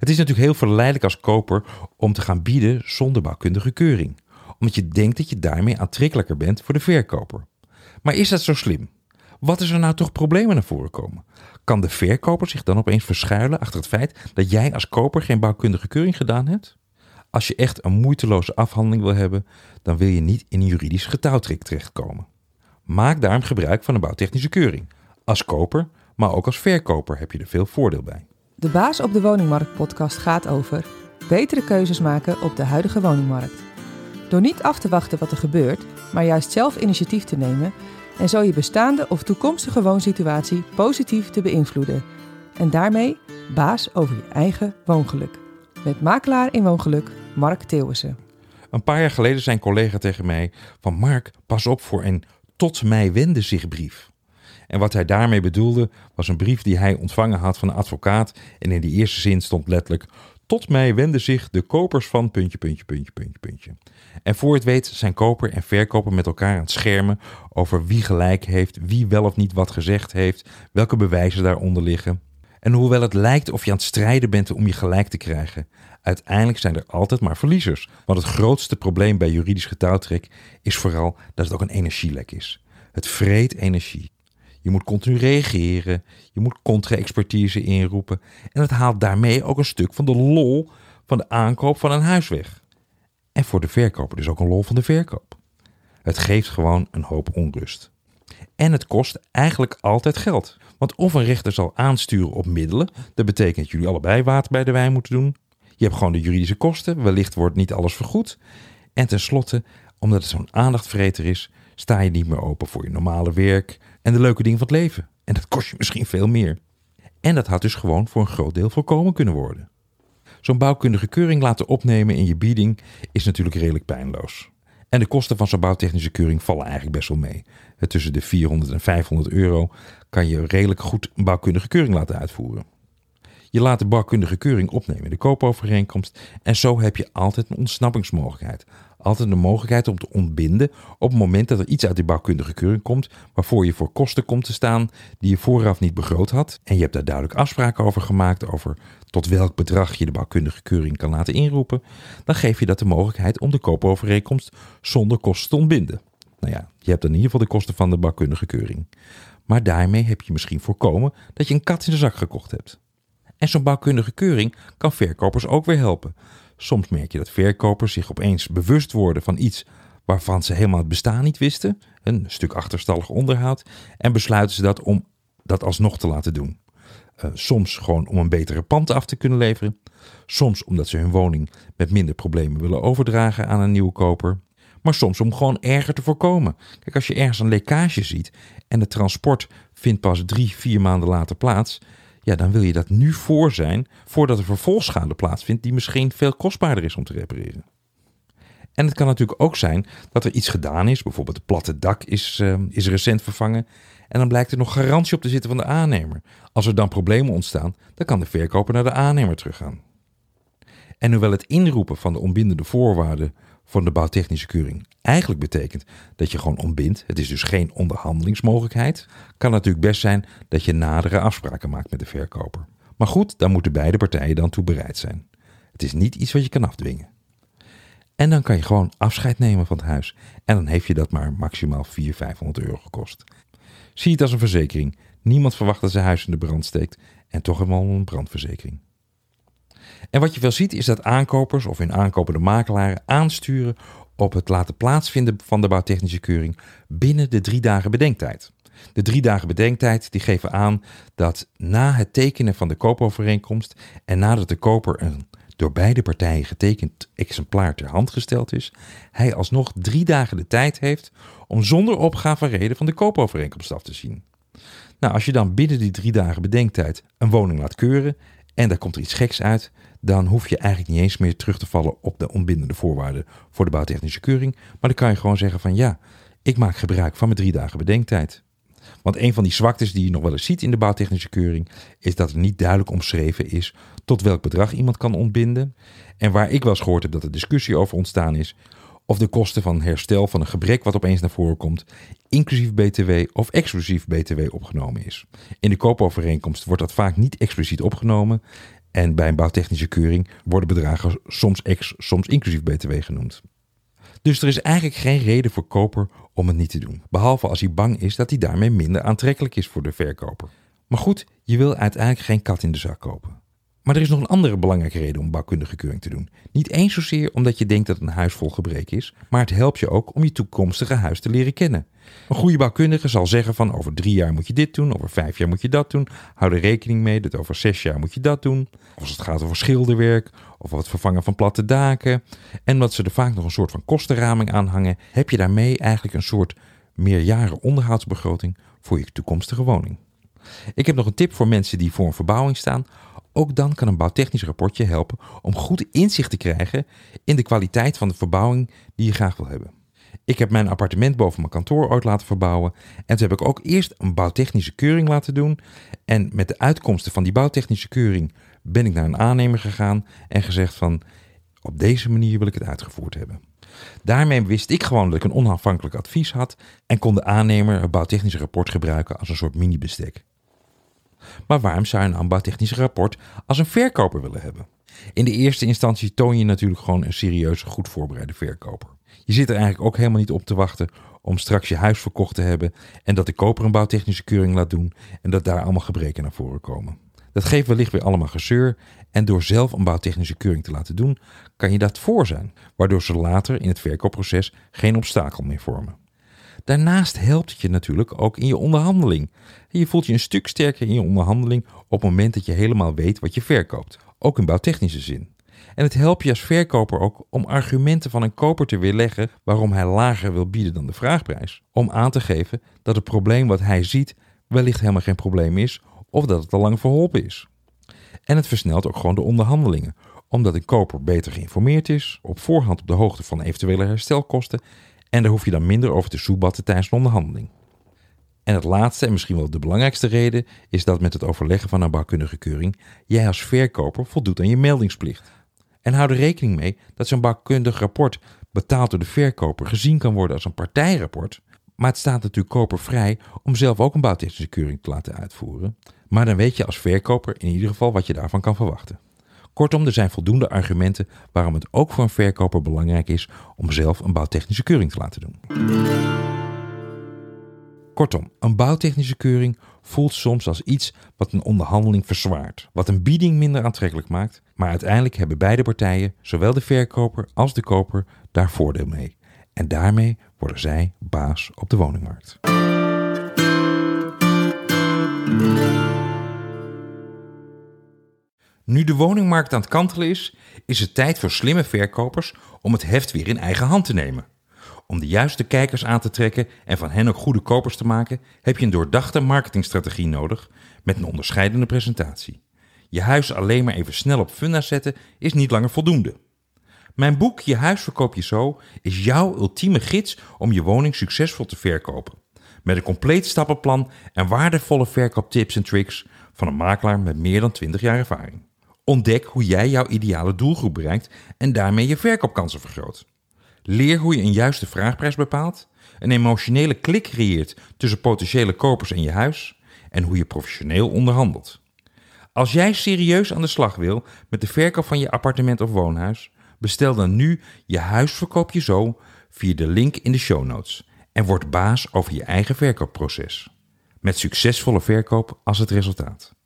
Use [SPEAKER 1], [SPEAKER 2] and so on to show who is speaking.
[SPEAKER 1] Het is natuurlijk heel verleidelijk als koper om te gaan bieden zonder bouwkundige keuring, omdat je denkt dat je daarmee aantrekkelijker bent voor de verkoper. Maar is dat zo slim? Wat is er nou toch problemen naar voren komen? Kan de verkoper zich dan opeens verschuilen achter het feit dat jij als koper geen bouwkundige keuring gedaan hebt? Als je echt een moeiteloze afhandeling wil hebben, dan wil je niet in een juridisch getouwtrek terechtkomen. Maak daarom gebruik van een bouwtechnische keuring. Als koper, maar ook als verkoper heb je er veel voordeel bij.
[SPEAKER 2] De Baas op de Woningmarkt podcast gaat over betere keuzes maken op de huidige woningmarkt. Door niet af te wachten wat er gebeurt, maar juist zelf initiatief te nemen en zo je bestaande of toekomstige woonsituatie positief te beïnvloeden. En daarmee baas over je eigen woongeluk. Met makelaar in woongeluk Mark Theeuwissen.
[SPEAKER 1] Een paar jaar geleden zei een collega tegen mij van Mark, pas op voor een tot mij wende zich brief. En wat hij daarmee bedoelde was een brief die hij ontvangen had van een advocaat en in die eerste zin stond letterlijk tot mij wenden zich de kopers van puntje, puntje, puntje, puntje, puntje. En voor het weet zijn koper en verkoper met elkaar aan het schermen over wie gelijk heeft, wie wel of niet wat gezegd heeft, welke bewijzen daaronder liggen. En hoewel het lijkt of je aan het strijden bent om je gelijk te krijgen, uiteindelijk zijn er altijd maar verliezers. Want het grootste probleem bij juridisch getouwtrek is vooral dat het ook een energielek is. Het vreet energie. Je moet continu reageren, je moet contra-expertise inroepen en het haalt daarmee ook een stuk van de lol van de aankoop van een huis weg. En voor de verkoper dus ook een lol van de verkoop. Het geeft gewoon een hoop onrust. En het kost eigenlijk altijd geld. Want of een rechter zal aansturen op middelen, dat betekent dat jullie allebei water bij de wijn moeten doen. Je hebt gewoon de juridische kosten, wellicht wordt niet alles vergoed. En tenslotte, omdat het zo'n aandachtvreter is, sta je niet meer open voor je normale werk en de leuke dingen van het leven. En dat kost je misschien veel meer. En dat had dus gewoon voor een groot deel voorkomen kunnen worden. Zo'n bouwkundige keuring laten opnemen in je bieding is natuurlijk redelijk pijnloos. En de kosten van zo'n bouwtechnische keuring vallen eigenlijk best wel mee. Tussen de 400 en 500 euro kan je redelijk goed een bouwkundige keuring laten uitvoeren. Je laat de bouwkundige keuring opnemen de koopovereenkomst en zo heb je altijd een ontsnappingsmogelijkheid. Altijd een mogelijkheid om te ontbinden op het moment dat er iets uit die bouwkundige keuring komt waarvoor je voor kosten komt te staan die je vooraf niet begroot had. En je hebt daar duidelijk afspraken over gemaakt over tot welk bedrag je de bouwkundige keuring kan laten inroepen. Dan geef je dat de mogelijkheid om de koopovereenkomst zonder kosten te ontbinden. Nou ja, je hebt dan in ieder geval de kosten van de bouwkundige keuring. Maar daarmee heb je misschien voorkomen dat je een kat in de zak gekocht hebt. En zo'n bouwkundige keuring kan verkopers ook weer helpen. Soms merk je dat verkopers zich opeens bewust worden van iets waarvan ze helemaal het bestaan niet wisten, een stuk achterstallig onderhoud, en besluiten ze dat om dat alsnog te laten doen. Uh, soms gewoon om een betere pand af te kunnen leveren, soms omdat ze hun woning met minder problemen willen overdragen aan een nieuwe koper, maar soms om gewoon erger te voorkomen. Kijk, als je ergens een lekkage ziet en het transport vindt pas drie, vier maanden later plaats, ja, dan wil je dat nu voor zijn voordat er vervolgschade plaatsvindt die misschien veel kostbaarder is om te repareren. En het kan natuurlijk ook zijn dat er iets gedaan is, bijvoorbeeld het platte dak is, uh, is recent vervangen en dan blijkt er nog garantie op te zitten van de aannemer. Als er dan problemen ontstaan, dan kan de verkoper naar de aannemer teruggaan. En hoewel het inroepen van de onbindende voorwaarden van de bouwtechnische keuring eigenlijk betekent dat je gewoon ontbindt, het is dus geen onderhandelingsmogelijkheid, kan natuurlijk best zijn dat je nadere afspraken maakt met de verkoper. Maar goed, daar moeten beide partijen dan toe bereid zijn. Het is niet iets wat je kan afdwingen. En dan kan je gewoon afscheid nemen van het huis. En dan heeft je dat maar maximaal 400, 500 euro gekost. Zie het als een verzekering. Niemand verwacht dat zijn huis in de brand steekt. En toch hebben we al een brandverzekering. En wat je wel ziet is dat aankopers of hun aankopende makelaren aansturen op het laten plaatsvinden van de bouwtechnische keuring binnen de drie dagen bedenktijd. De drie dagen bedenktijd die geven aan dat na het tekenen van de koopovereenkomst en nadat de koper een door beide partijen getekend exemplaar ter hand gesteld is, hij alsnog drie dagen de tijd heeft om zonder opgave reden van de koopovereenkomst af te zien. Nou, als je dan binnen die drie dagen bedenktijd een woning laat keuren en daar komt er iets geks uit, dan hoef je eigenlijk niet eens meer terug te vallen op de onbindende voorwaarden voor de bouwtechnische keuring. Maar dan kan je gewoon zeggen van ja, ik maak gebruik van mijn drie dagen bedenktijd. Want een van die zwaktes die je nog wel eens ziet in de bouwtechnische keuring, is dat er niet duidelijk omschreven is tot welk bedrag iemand kan ontbinden. En waar ik wel eens gehoord heb dat er discussie over ontstaan is, of de kosten van herstel van een gebrek wat opeens naar voren komt, inclusief BTW of exclusief BTW opgenomen is. In de koopovereenkomst wordt dat vaak niet expliciet opgenomen En bij een bouwtechnische keuring worden bedragen soms ex, soms inclusief BTW genoemd. Dus er is eigenlijk geen reden voor koper om het niet te doen. Behalve als hij bang is dat hij daarmee minder aantrekkelijk is voor de verkoper. Maar goed, je wil uiteindelijk geen kat in de zak kopen. Maar er is nog een andere belangrijke reden om bouwkundige keuring te doen. Niet eens zozeer omdat je denkt dat een huis vol gebreken is, maar het helpt je ook om je toekomstige huis te leren kennen. Een goede bouwkundige zal zeggen van over drie jaar moet je dit doen, over vijf jaar moet je dat doen. Hou er rekening mee dat over zes jaar moet je dat doen. Of als het gaat over schilderwerk of het vervangen van platte daken. En omdat ze er vaak nog een soort van kostenraming aan hangen, heb je daarmee eigenlijk een soort meerjaren onderhoudsbegroting voor je toekomstige woning. Ik heb nog een tip voor mensen die voor een verbouwing staan. Ook dan kan een bouwtechnisch rapportje helpen om goed inzicht te krijgen in de kwaliteit van de verbouwing die je graag wil hebben. Ik heb mijn appartement boven mijn kantoor ooit laten verbouwen. En toen heb ik ook eerst een bouwtechnische keuring laten doen. En met de uitkomsten van die bouwtechnische keuring ben ik naar een aannemer gegaan en gezegd van op deze manier wil ik het uitgevoerd hebben. Daarmee wist ik gewoon dat ik een onafhankelijk advies had en kon de aannemer het bouwtechnische rapport gebruiken als een soort mini-bestek. Maar waarom zou je een bouwtechnisch rapport als een verkoper willen hebben? In de eerste instantie toon je natuurlijk gewoon een serieuze, goed voorbereide verkoper. Je zit er eigenlijk ook helemaal niet op te wachten om straks je huis verkocht te hebben en dat de koper een bouwtechnische keuring laat doen en dat daar allemaal gebreken naar voren komen. Dat geeft wellicht weer allemaal gezeur en door zelf een bouwtechnische keuring te laten doen, kan je dat voor zijn, waardoor ze later in het verkoopproces geen obstakel meer vormen. Daarnaast helpt het je natuurlijk ook in je onderhandeling. Je voelt je een stuk sterker in je onderhandeling op het moment dat je helemaal weet wat je verkoopt, ook in bouwtechnische zin. En het helpt je als verkoper ook om argumenten van een koper te weerleggen waarom hij lager wil bieden dan de vraagprijs. Om aan te geven dat het probleem wat hij ziet wellicht helemaal geen probleem is of dat het al lang verholpen is. En het versnelt ook gewoon de onderhandelingen, omdat een koper beter geïnformeerd is, op voorhand op de hoogte van eventuele herstelkosten en daar hoef je dan minder over te soebatten tijdens de onderhandeling. En het laatste en misschien wel de belangrijkste reden is dat met het overleggen van een bouwkundige keuring jij als verkoper voldoet aan je meldingsplicht. En hou er rekening mee dat zo'n bouwkundig rapport betaald door de verkoper gezien kan worden als een partijrapport, maar het staat natuurlijk koper vrij om zelf ook een bouwtechnische keuring te laten uitvoeren. Maar dan weet je als verkoper in ieder geval wat je daarvan kan verwachten. Kortom, er zijn voldoende argumenten waarom het ook voor een verkoper belangrijk is om zelf een bouwtechnische keuring te laten doen. Kortom, een bouwtechnische keuring voelt soms als iets wat een onderhandeling verzwaart, wat een bieding minder aantrekkelijk maakt, maar uiteindelijk hebben beide partijen, zowel de verkoper als de koper, daar voordeel mee. En daarmee worden zij baas op de woningmarkt. Nu de woningmarkt aan het kantelen is, is het tijd voor slimme verkopers om het heft weer in eigen hand te nemen. Om de juiste kijkers aan te trekken en van hen ook goede kopers te maken, heb je een doordachte marketingstrategie nodig met een onderscheidende presentatie. Je huis alleen maar even snel op funda zetten is niet langer voldoende. Mijn boek Je huis verkoop je zo is jouw ultieme gids om je woning succesvol te verkopen. Met een compleet stappenplan en waardevolle verkooptips en tricks van een makelaar met meer dan 20 jaar ervaring. Ontdek hoe jij jouw ideale doelgroep bereikt en daarmee je verkoopkansen vergroot. Leer hoe je een juiste vraagprijs bepaalt, een emotionele klik creëert tussen potentiële kopers en je huis en hoe je professioneel onderhandelt. Als jij serieus aan de slag wil met de verkoop van je appartement of woonhuis, bestel dan nu je huisverkoop je zo via de link in de show notes en word baas over je eigen verkoopproces. Met succesvolle verkoop als het resultaat.